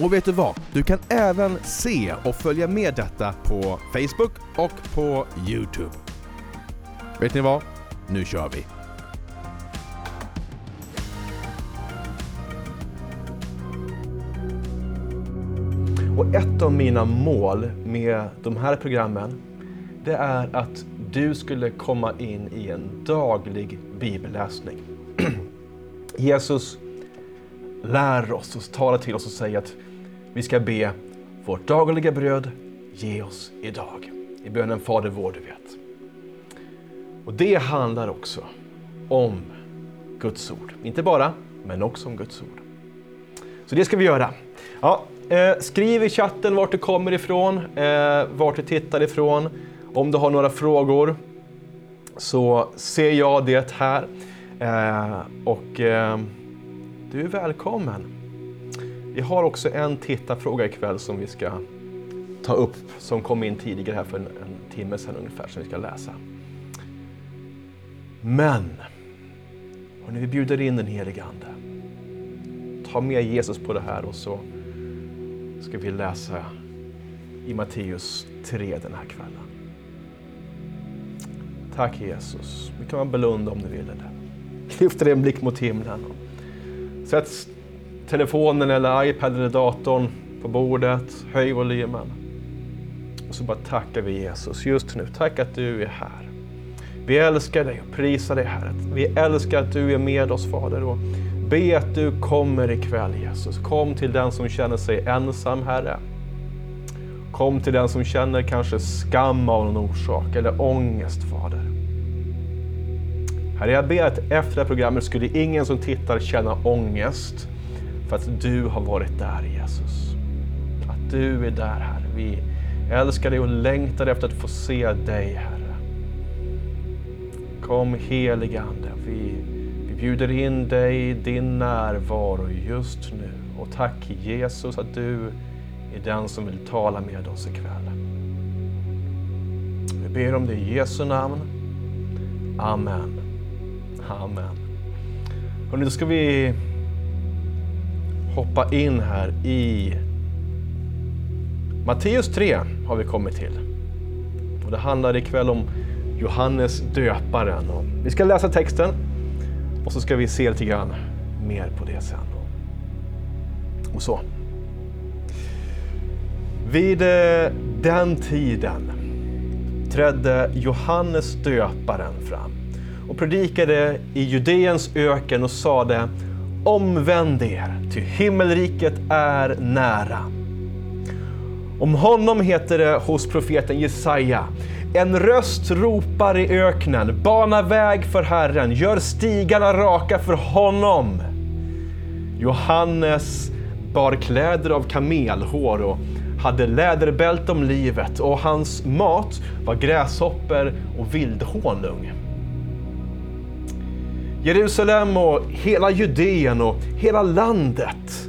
Och vet du vad? Du kan även se och följa med detta på Facebook och på Youtube. Vet ni vad? Nu kör vi! Och ett av mina mål med de här programmen, det är att du skulle komma in i en daglig bibelläsning. Jesus lär oss och talar till oss och säger att vi ska be vårt dagliga bröd, ge oss idag. I bönen Fader vår, du vet. Och det handlar också om Guds ord. Inte bara, men också om Guds ord. Så det ska vi göra. Ja, eh, skriv i chatten vart du kommer ifrån, eh, vart du tittar ifrån. Om du har några frågor så ser jag det här. Eh, och eh, du är välkommen. Vi har också en tittarfråga ikväll som vi ska ta upp, som kom in tidigare här för en, en timme sedan ungefär, som vi ska läsa. Men, och när vi bjuder in den helige Ande, ta med Jesus på det här och så ska vi läsa i Matteus 3 den här kvällen. Tack Jesus. Vi kan blunda om du vill det. Lyft en blick mot himlen. Sätt telefonen eller iPaden eller datorn på bordet. Höj volymen. Och så bara tackar vi Jesus just nu. Tack att du är här. Vi älskar dig och prisar dig Herre. Vi älskar att du är med oss Fader. Och be att du kommer ikväll Jesus. Kom till den som känner sig ensam Herre. Kom till den som känner kanske skam av någon orsak eller ångest Fader. Herre, jag ber att efter det här programmet skulle ingen som tittar känna ångest för att du har varit där Jesus. Att du är där Herre. Vi älskar dig och längtar efter att få se dig Herre. Kom helige Ande. Vi, vi bjuder in dig, din närvaro just nu. Och tack Jesus att du är den som vill tala med oss ikväll. Vi ber om det i Jesu namn. Amen. Amen. Och nu ska vi hoppa in här i Matteus 3 har vi kommit till. Och det handlar ikväll om Johannes döparen. Och vi ska läsa texten och så ska vi se lite grann mer på det sen. Och så. Vid eh, den tiden trädde Johannes döparen fram och predikade i Judeens öken och sade Omvänd er, ty himmelriket är nära. Om honom heter det hos profeten Jesaja en röst ropar i öknen, bana väg för Herren, gör stigarna raka för honom. Johannes bar kläder av kamelhår och hade läderbälte om livet och hans mat var gräshopper och vildhonung. Jerusalem och hela Judeen och hela landet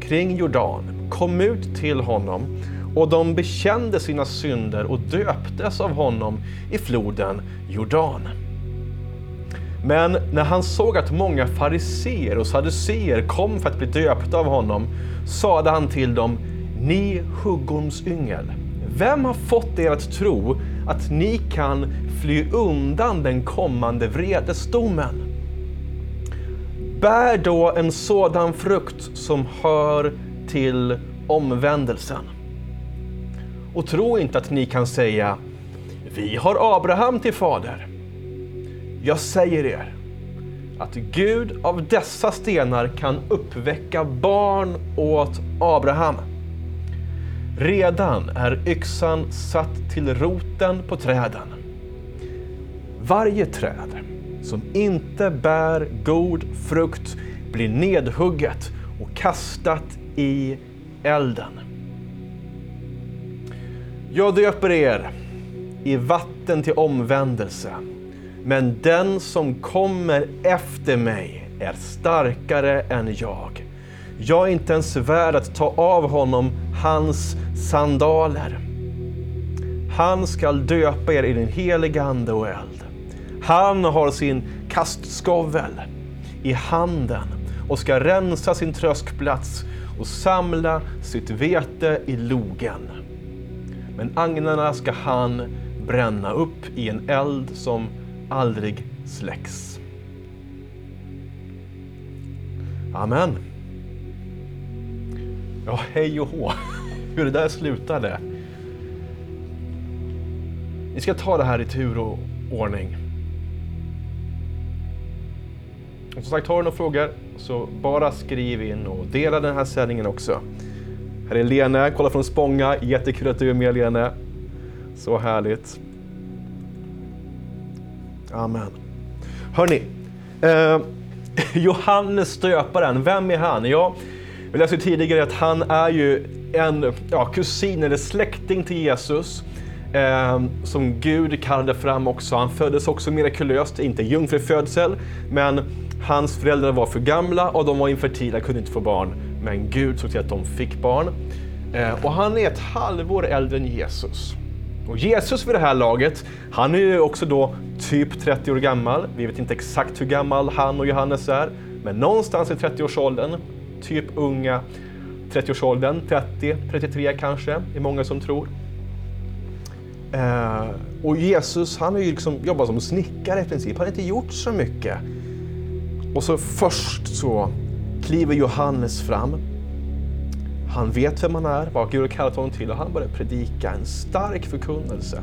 kring Jordan kom ut till honom och de bekände sina synder och döptes av honom i floden Jordan. Men när han såg att många fariseer och saduceer kom för att bli döpta av honom sade han till dem, ni huggormsyngel, vem har fått er att tro att ni kan fly undan den kommande vredesdomen? Bär då en sådan frukt som hör till omvändelsen. Och tro inte att ni kan säga, vi har Abraham till fader. Jag säger er att Gud av dessa stenar kan uppväcka barn åt Abraham. Redan är yxan satt till roten på träden. Varje träd som inte bär god frukt blir nedhugget och kastat i elden. Jag döper er i vatten till omvändelse. Men den som kommer efter mig är starkare än jag. Jag är inte ens värd att ta av honom hans sandaler. Han skall döpa er i den heliga Ande och eld. Han har sin kastskovel i handen och ska rensa sin tröskplats och samla sitt vete i logen. Men agnarna ska han bränna upp i en eld som aldrig släcks. Amen. Ja, hej och hå, hur det där slutade. Vi ska ta det här i tur och ordning. Och som sagt, har du några frågor så bara skriv in och dela den här sändningen också. Här är Lene, kolla från Spånga. Jättekul att du är med Lene. Så härligt. Amen. Hörni, eh, Johannes stöparen, vem är han? Ja, vi läste tidigare att han är ju en ja, kusin eller släkting till Jesus eh, som Gud kallade fram också. Han föddes också mirakulöst, inte jungfrufödsel, men hans föräldrar var för gamla och de var infertila, kunde inte få barn. Men Gud såg till att de fick barn. Eh, och han är ett halvår äldre än Jesus. Och Jesus vid det här laget, han är ju också då typ 30 år gammal. Vi vet inte exakt hur gammal han och Johannes är, men någonstans i 30-årsåldern, typ unga 30-årsåldern, 30, 33 kanske, är många som tror. Eh, och Jesus, han har ju liksom jobbat som snickare i princip, han har inte gjort så mycket. Och så först så kliver Johannes fram. Han vet vem han är, vad Gud har kallat honom till och han börjar predika en stark förkunnelse.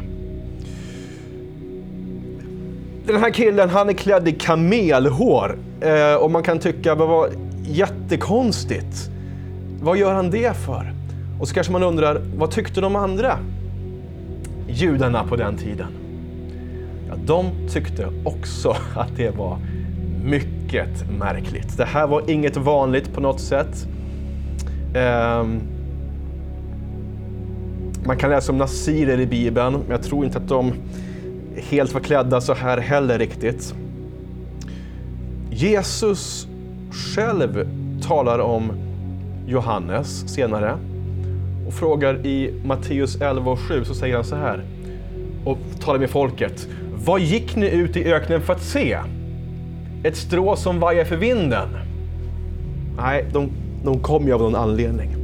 Den här killen, han är klädd i kamelhår eh, och man kan tycka vad var jättekonstigt. Vad gör han det för? Och så kanske man undrar, vad tyckte de andra judarna på den tiden? Ja, de tyckte också att det var mycket märkligt. Det här var inget vanligt på något sätt. Um, man kan läsa om nazirer i Bibeln, men jag tror inte att de helt var klädda så här heller riktigt. Jesus själv talar om Johannes senare och frågar i Matteus 11 och 7 så säger han så här och talar med folket. Vad gick ni ut i öknen för att se? Ett strå som vajar för vinden? Nej, de, de kom ju av någon anledning.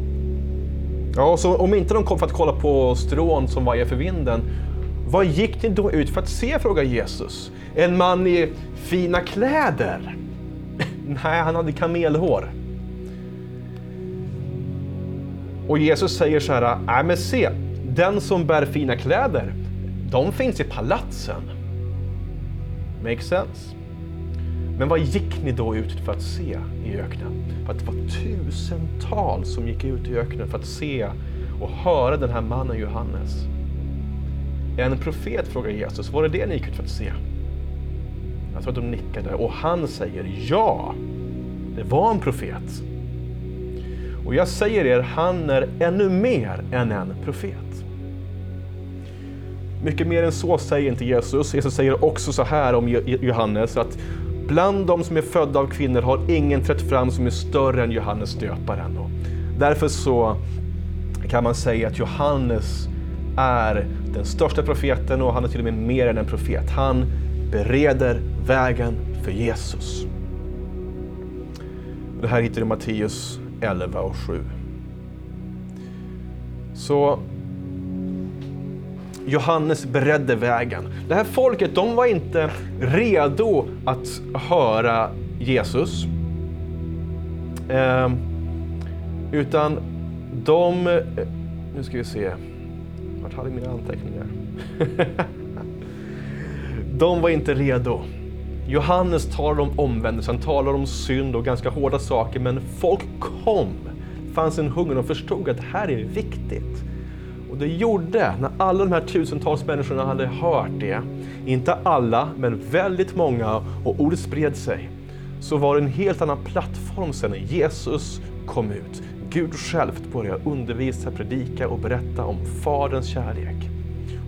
Ja, så om inte de kom för att kolla på strån som vajar för vinden, vad gick ni då ut för att se? frågar Jesus. En man i fina kläder? Nej, han hade kamelhår. Och Jesus säger så här, nej men se, den som bär fina kläder, de finns i palatsen. Makes sense? Men vad gick ni då ut för att se i öknen? För att det var tusentals som gick ut i öknen för att se och höra den här mannen Johannes. En profet frågar Jesus, var det det ni gick ut för att se? Jag tror att de nickade och han säger ja, det var en profet. Och jag säger er, han är ännu mer än en profet. Mycket mer än så säger inte Jesus. Jesus säger också så här om Johannes att Bland de som är födda av kvinnor har ingen trätt fram som är större än Johannes döparen. Och därför så kan man säga att Johannes är den största profeten och han är till och med mer än en profet. Han bereder vägen för Jesus. Det här hittar du i Matteus 11 och 7. Så Johannes beredde vägen. Det här folket, de var inte redo att höra Jesus. Eh, utan de... Eh, nu ska vi se. Vart hade jag mina anteckningar? de var inte redo. Johannes talar om omvändelse, han talar om synd och ganska hårda saker, men folk kom. Det fanns en hunger, och förstod att det här är viktigt. Och det gjorde, när alla de här tusentals människorna hade hört det, inte alla, men väldigt många, och ordet spred sig, så var det en helt annan plattform sen när Jesus kom ut. Gud själv började undervisa, predika och berätta om Faderns kärlek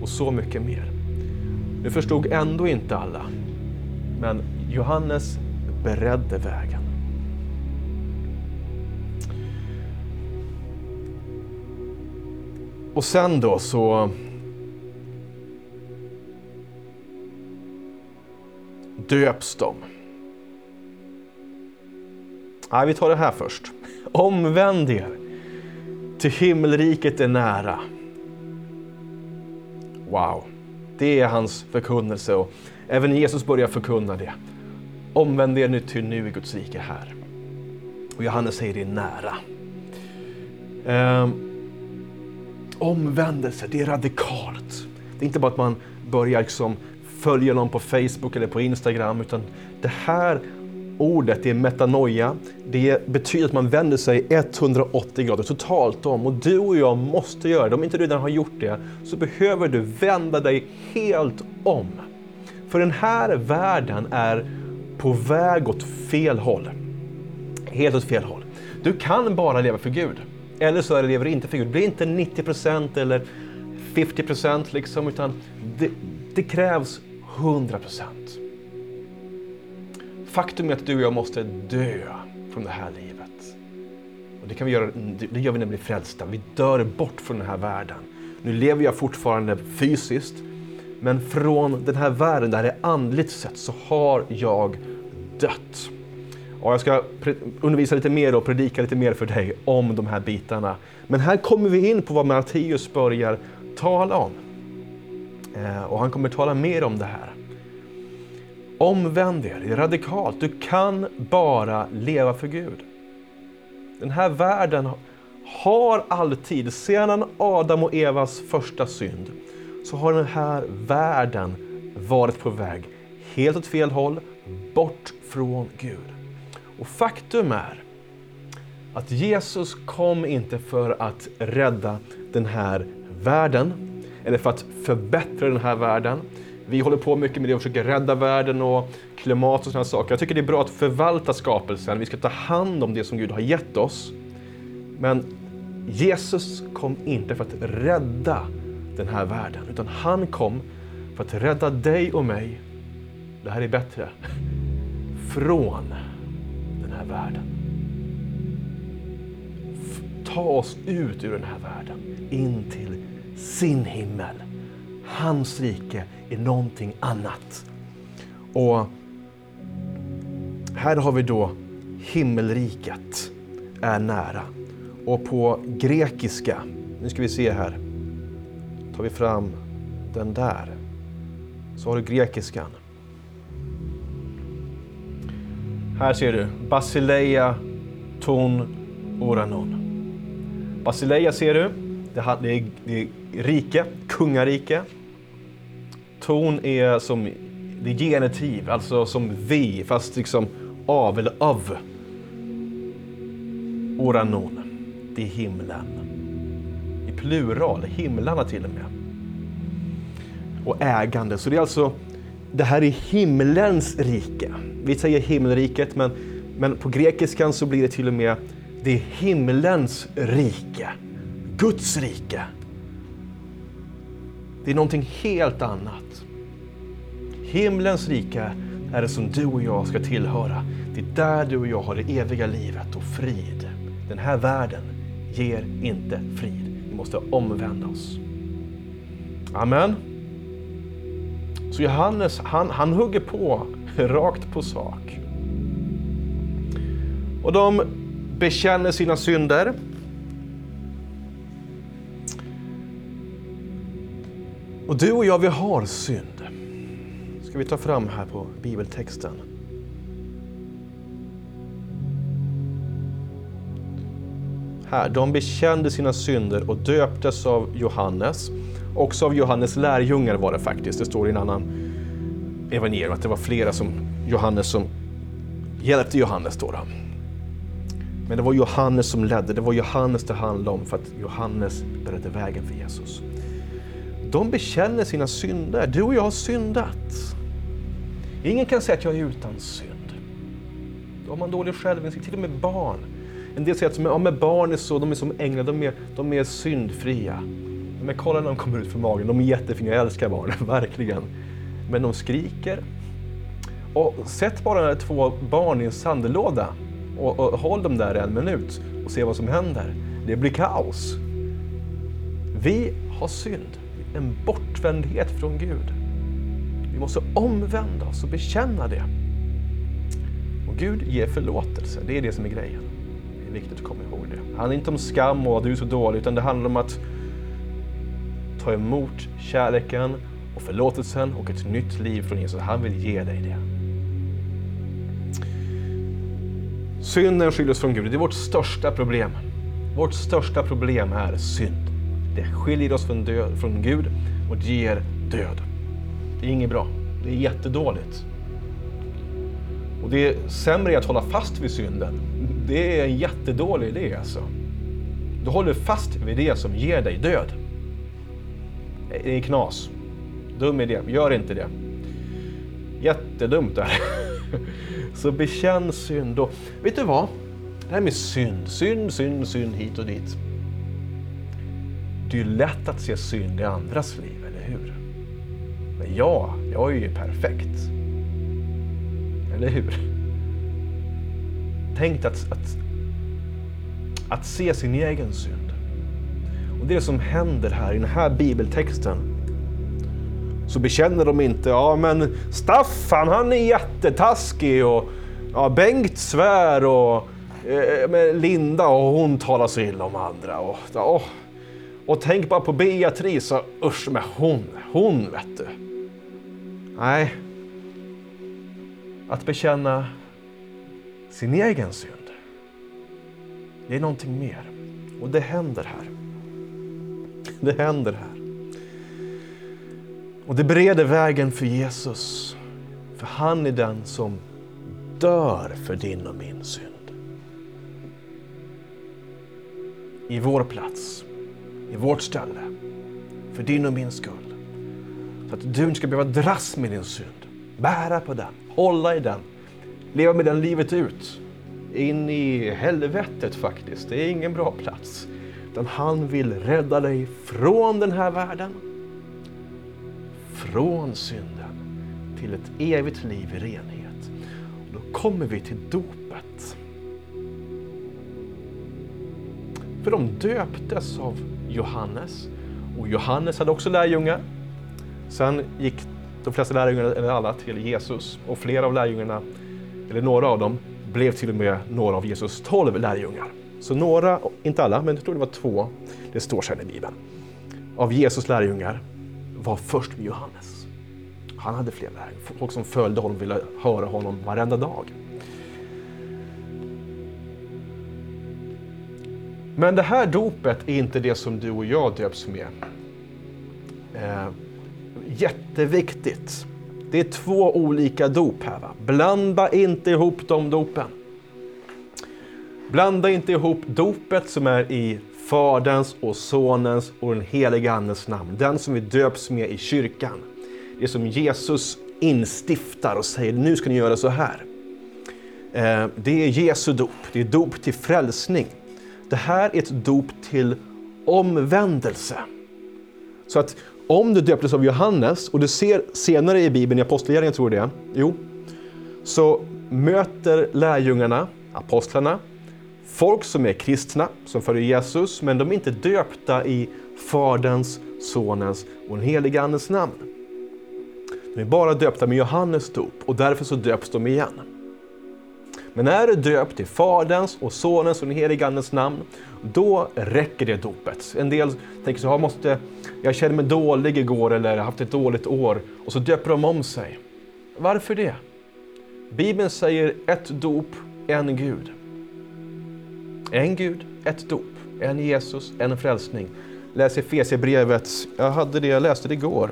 och så mycket mer. Det förstod ändå inte alla. Men Johannes beredde vägen. Och sen då så döps de. Nej, vi tar det här först. Omvänd er, till himmelriket är nära. Wow, det är hans förkunnelse och även Jesus börjar förkunna det. Omvänd er nu till nu är Guds rike här. Och Johannes säger det är nära. Um, omvändelse, det är radikalt. Det är inte bara att man börjar liksom följa någon på Facebook eller på Instagram, utan det här ordet är metanoia. Det betyder att man vänder sig 180 grader totalt om och du och jag måste göra det. Om inte du redan har gjort det så behöver du vända dig helt om. För den här världen är på väg åt fel håll. Helt åt fel håll. Du kan bara leva för Gud. Eller så lever du inte för Gud. Bli inte 90% eller 50% liksom, utan det, det krävs 100%. Faktum är att du och jag måste dö från det här livet. Och det, kan vi göra, det gör vi när vi blir frälsta. Vi dör bort från den här världen. Nu lever jag fortfarande fysiskt, men från den här världen där det är andligt sett så har jag dött. Och jag ska undervisa lite mer och predika lite mer för dig om de här bitarna. Men här kommer vi in på vad Matteus börjar tala om. Eh, och han kommer tala mer om det här. Omvänd er, det är radikalt. Du kan bara leva för Gud. Den här världen har alltid, sedan Adam och Evas första synd, så har den här världen varit på väg helt åt fel håll, bort från Gud. Och faktum är att Jesus kom inte för att rädda den här världen, eller för att förbättra den här världen. Vi håller på mycket med det och försöker rädda världen och klimat och sådana saker. Jag tycker det är bra att förvalta skapelsen. Vi ska ta hand om det som Gud har gett oss. Men Jesus kom inte för att rädda den här världen, utan han kom för att rädda dig och mig, det här är bättre, från den här världen. Ta oss ut ur den här världen, in till sin himmel. Hans rike är någonting annat. Och här har vi då himmelriket är nära. Och på grekiska, nu ska vi se här, tar vi fram den där. Så har du grekiskan. Här ser du Basileia ton oranon. Basileia ser du, det är, det är rike, kungarike. Ton är som det är genitiv, alltså som vi, fast liksom av eller av. Oranon, det är himlen. I plural, himlarna till och med. Och ägande, så det är alltså, det här är himlens rike. Vi säger himmelriket, men, men på grekiskan så blir det till och med, det är himlens rike. Guds rike. Det är någonting helt annat. Himlens rike är det som du och jag ska tillhöra. Det är där du och jag har det eviga livet och frid. Den här världen ger inte frid. Vi måste omvända oss. Amen. Så Johannes, han, han hugger på rakt på sak. Och de bekänner sina synder. Och du och jag, vi har synd ska vi ta fram här på bibeltexten. Här, de bekände sina synder och döptes av Johannes. Också av Johannes lärjungar var det faktiskt. Det står i en annan evangelium att det var flera som Johannes som hjälpte Johannes. Då, då. Men det var Johannes som ledde, det var Johannes det handlade om för att Johannes beredde vägen för Jesus. De bekänner sina synder. Du och jag har syndat. Ingen kan säga att jag är utan synd. Då har man dålig självinsikt, till och med barn. En del säger att ja, med barn är så, de är som änglar, de är, de är syndfria. Men kolla när de kommer ut från magen, de är jättefina, jag älskar barn, verkligen. men de skriker. Och sätt bara två barn i en sandlåda och, och håll dem där en minut och se vad som händer. Det blir kaos. Vi har synd, en bortvändhet från Gud. Vi måste omvända oss och bekänna det. Och Gud ger förlåtelse, det är det som är grejen. Det är viktigt att komma ihåg det. Det handlar inte om skam och att du är så dålig, utan det handlar om att ta emot kärleken och förlåtelsen och ett nytt liv från Jesus. Han vill ge dig det. Synden skiljer oss från Gud. Det är vårt största problem. Vårt största problem är synd. Det skiljer oss från, död, från Gud och det ger död. Det är inget bra. Det är jättedåligt. Och det är sämre att hålla fast vid synden. Det är en jättedålig idé alltså. Du håller fast vid det som ger dig död. Det är knas. Dum idé. Gör inte det. Jättedumt där. Så bekänn synd. Och vet du vad? Det här med synd, synd, synd, synd hit och dit. Det är ju lätt att se synd i andras liv, eller hur? Men jag, jag är ju perfekt. Eller hur? Tänk att, att, att se sin egen synd. Och det som händer här i den här bibeltexten så bekänner de inte, ja men Staffan han är jättetaskig och ja, Bengt svär och eh, Linda och hon talar så illa om andra. Och, och, och tänk bara på Beatrice, och, usch med hon, hon vet du. Nej. Att bekänna sin egen synd, det är någonting mer. Och det händer här. Det händer här. Och det bereder vägen för Jesus. För han är den som dör för din och min synd. I vår plats, i vårt ställe, för din och min skull. Så att du inte ska behöva dras med din synd, bära på den, hålla i den, leva med den livet ut. In i helvetet faktiskt, det är ingen bra plats. Utan han vill rädda dig från den här världen från synden till ett evigt liv i renhet. Och då kommer vi till dopet. För de döptes av Johannes och Johannes hade också lärjungar. Sen gick de flesta lärjungarna, eller alla, till Jesus och flera av lärjungarna, eller några av dem, blev till och med några av Jesus tolv lärjungar. Så några, inte alla, men jag tror det var två, det står sen i Bibeln, av Jesus lärjungar var först med Johannes. Han hade fler lärjungar, folk som följde honom ville höra honom varenda dag. Men det här dopet är inte det som du och jag döps med. Eh, jätteviktigt. Det är två olika dop här. Va? Blanda inte ihop de dopen. Blanda inte ihop dopet som är i Faderns och Sonens och den helige Andens namn. Den som vi döps med i kyrkan. Det som Jesus instiftar och säger, nu ska ni göra så här. Eh, det är Jesu dop, det är dop till frälsning. Det här är ett dop till omvändelse. Så att om du döptes av Johannes, och du ser senare i Bibeln, i Apostlagärningarna tror jag det jo, så möter lärjungarna, apostlarna, folk som är kristna, som följer Jesus, men de är inte döpta i Faderns, Sonens och den helige Andens namn. De är bara döpta med Johannes dop och därför så döps de igen. Men är du döpt i Faderns och Sonens och den helige Andens namn, då räcker det dopet. En del tänker så här, måste, jag kände mig dålig igår eller haft ett dåligt år och så döper de om sig. Varför det? Bibeln säger ett dop, en Gud. En Gud, ett dop, en Jesus, en frälsning. Läs Efesierbrevet. Jag hade det, jag läste det igår.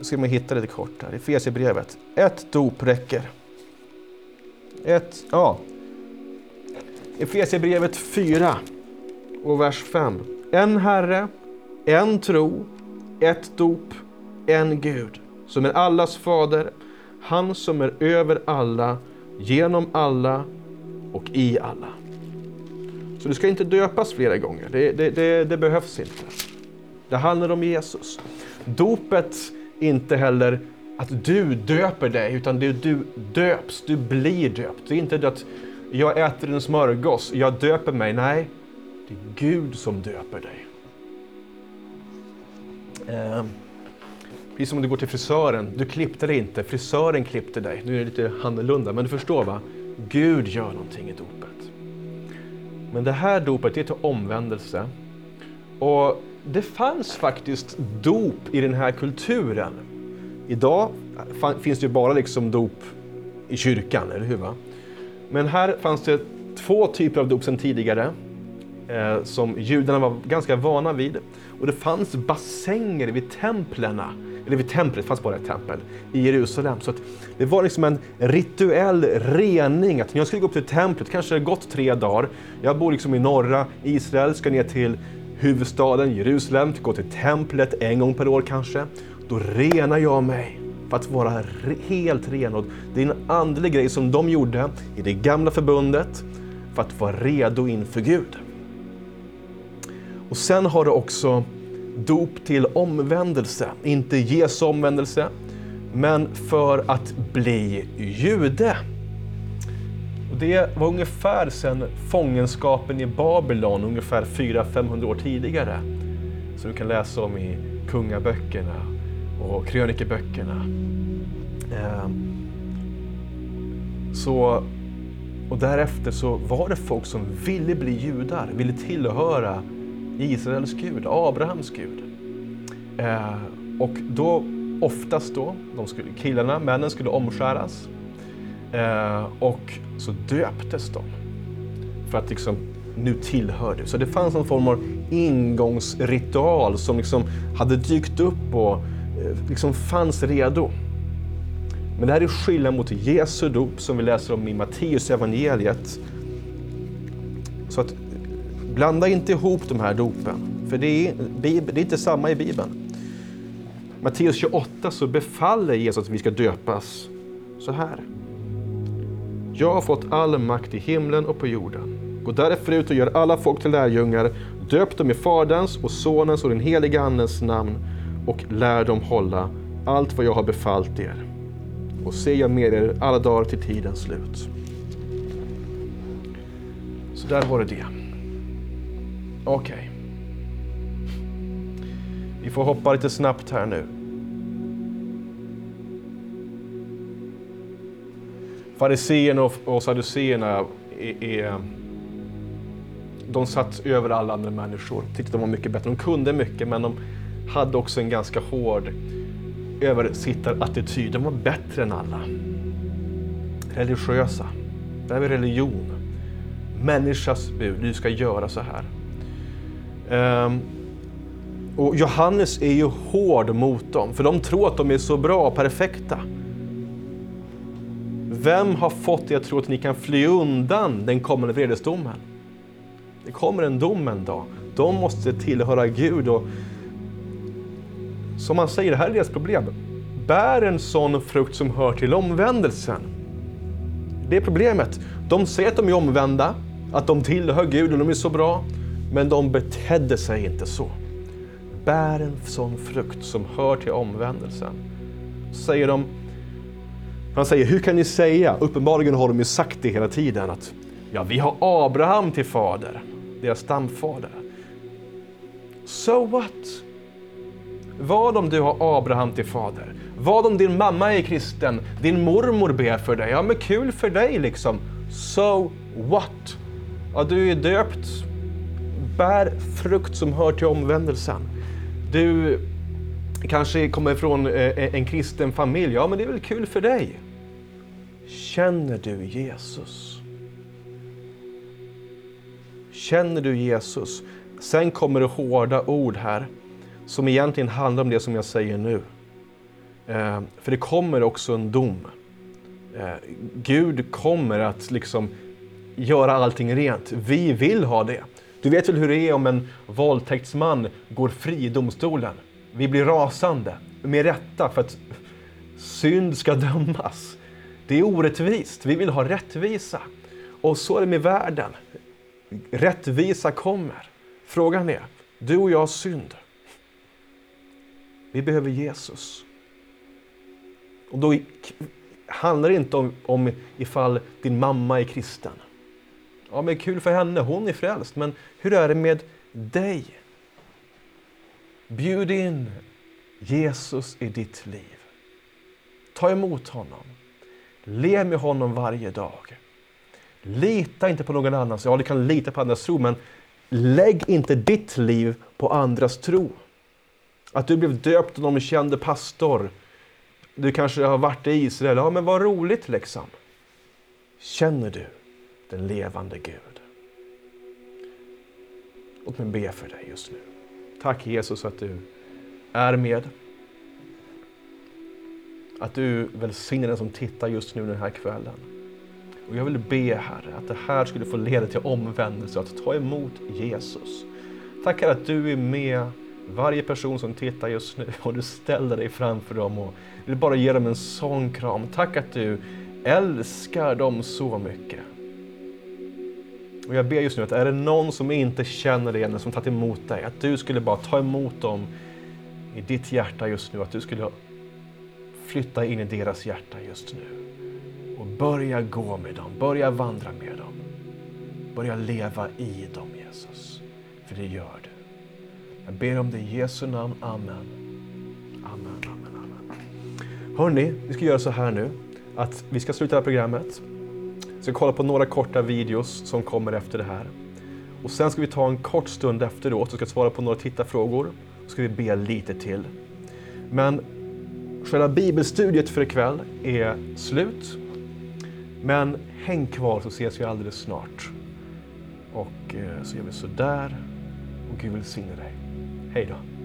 Ska man hitta det lite kort här. Efesierbrevet. Ett dop räcker. Ett, ja. Efesierbrevet 4 och vers 5. En Herre, en tro, ett dop, en Gud som är allas fader, han som är över alla, genom alla och i alla. Så du ska inte döpas flera gånger, det, det, det, det behövs inte. Det handlar om Jesus. Dopet inte heller att du döper dig, utan det är du döps, du blir döpt. Det är inte att jag äter en smörgås, jag döper mig. Nej, det är Gud som döper dig. Eh, precis som om du går till frisören, du klippte dig inte, frisören klippte dig. Nu är det lite annorlunda, men du förstår va? Gud gör någonting i dopet. Men det här dopet det är till omvändelse. Och det fanns faktiskt dop i den här kulturen. Idag finns det ju bara liksom dop i kyrkan, eller hur? Va? Men här fanns det två typer av dop sedan tidigare eh, som judarna var ganska vana vid. Och det fanns bassänger vid templen, eller vid templet, det fanns bara ett tempel, i Jerusalem. Så det var liksom en rituell rening. Att när jag skulle gå upp till templet, kanske det gått tre dagar, jag bor liksom i norra Israel, ska ner till huvudstaden Jerusalem, gå till templet en gång per år kanske. Då renar jag mig för att vara helt renad. det är en andlig grej som de gjorde i det gamla förbundet för att vara redo inför Gud. Och sen har du också dop till omvändelse, inte Jesu omvändelse, men för att bli jude. Och det var ungefär sedan fångenskapen i Babylon, ungefär 400-500 år tidigare, som du kan läsa om i kungaböckerna och krönikeböckerna. Ehm, så, och därefter så var det folk som ville bli judar, ville tillhöra Israels Gud, Abrahams Gud. Ehm, och då, oftast då, de skulle, killarna, männen skulle omskäras. Ehm, och så döptes de. För att liksom, nu tillhör du. Så det fanns någon form av ingångsritual som liksom hade dykt upp och Eh, liksom fanns redo. Men det här är skillnad mot Jesu dop som vi läser om i Matteus evangeliet. Så att Blanda inte ihop de här dopen, för det är, det är inte samma i Bibeln. Matteus 28 så befaller Jesus att vi ska döpas så här. Jag har fått all makt i himlen och på jorden. Gå därför ut och gör alla folk till lärjungar. Döp dem i Faderns och Sonens och den helige Andens namn och lär dem hålla allt vad jag har befallt er. Och se jag med er alla dagar till tidens slut. Så där var det det. Okej. Okay. Vi får hoppa lite snabbt här nu. Fariseerna och saduceerna de satt över alla andra människor. Tyckte de var mycket bättre. De kunde mycket, men de hade också en ganska hård översittarattityd. De var bättre än alla. Religiösa. Det här är religion. Människas bud, du ska göra så här. Um, och Johannes är ju hård mot dem, för de tror att de är så bra och perfekta. Vem har fått er att tro att ni kan fly undan den kommande vredesdomen? Det kommer en dom en dag. De måste tillhöra Gud. Och som man säger, det här är deras problem. Bär en sån frukt som hör till omvändelsen. Det är problemet. De säger att de är omvända, att de tillhör Gud och de är så bra. Men de betedde sig inte så. Bär en sån frukt som hör till omvändelsen. Säger de, han säger, hur kan ni säga? Uppenbarligen har de ju sagt det hela tiden att ja, vi har Abraham till fader, deras stamfader. So what? Vad om du har Abraham till fader? Vad om din mamma är kristen, din mormor ber för dig? Ja, men kul för dig liksom. So what? Ja, du är döpt bär frukt som hör till omvändelsen. Du kanske kommer från eh, en kristen familj. Ja, men det är väl kul för dig. Känner du Jesus? Känner du Jesus? Sen kommer det hårda ord här som egentligen handlar om det som jag säger nu. Eh, för det kommer också en dom. Eh, Gud kommer att liksom göra allting rent. Vi vill ha det. Du vet väl hur det är om en våldtäktsman går fri i domstolen? Vi blir rasande, med rätta, för att synd ska dömas. Det är orättvist. Vi vill ha rättvisa. Och så är det med världen. Rättvisa kommer. Frågan är, du och jag har synd. Vi behöver Jesus. Och då handlar det inte om, om ifall din mamma är kristen. Ja, men kul för henne, hon är frälst. Men hur är det med dig? Bjud in Jesus i ditt liv. Ta emot honom. Lev med honom varje dag. Lita inte på någon annans, ja du kan lita på andras tro, men lägg inte ditt liv på andras tro. Att du blev döpt av någon kände pastor, du kanske har varit i Israel, ja men vad roligt liksom. Känner du den levande Gud? Låt mig be för dig just nu. Tack Jesus att du är med. Att du välsignar den som tittar just nu den här kvällen. Och jag vill be Herre att det här skulle få leda till omvändelse, att ta emot Jesus. Tack Herre att du är med varje person som tittar just nu och du ställer dig framför dem och vill bara ge dem en sån kram. Tack att du älskar dem så mycket. Och jag ber just nu att är det någon som inte känner dig eller som tagit emot dig, att du skulle bara ta emot dem i ditt hjärta just nu, att du skulle flytta in i deras hjärta just nu. Och börja gå med dem, börja vandra med dem. Börja leva i dem Jesus. För det gör du. Jag ber om det i Jesu namn. Amen. Amen, amen, amen. Hörni, vi ska göra så här nu att vi ska sluta det här programmet. Vi ska kolla på några korta videos som kommer efter det här. Och sen ska vi ta en kort stund efteråt och ska svara på några tittarfrågor. Så ska vi be lite till. Men själva bibelstudiet för ikväll är slut. Men häng kvar så ses vi alldeles snart. Och eh, så gör vi sådär. Och Gud välsigne dig. Hej då.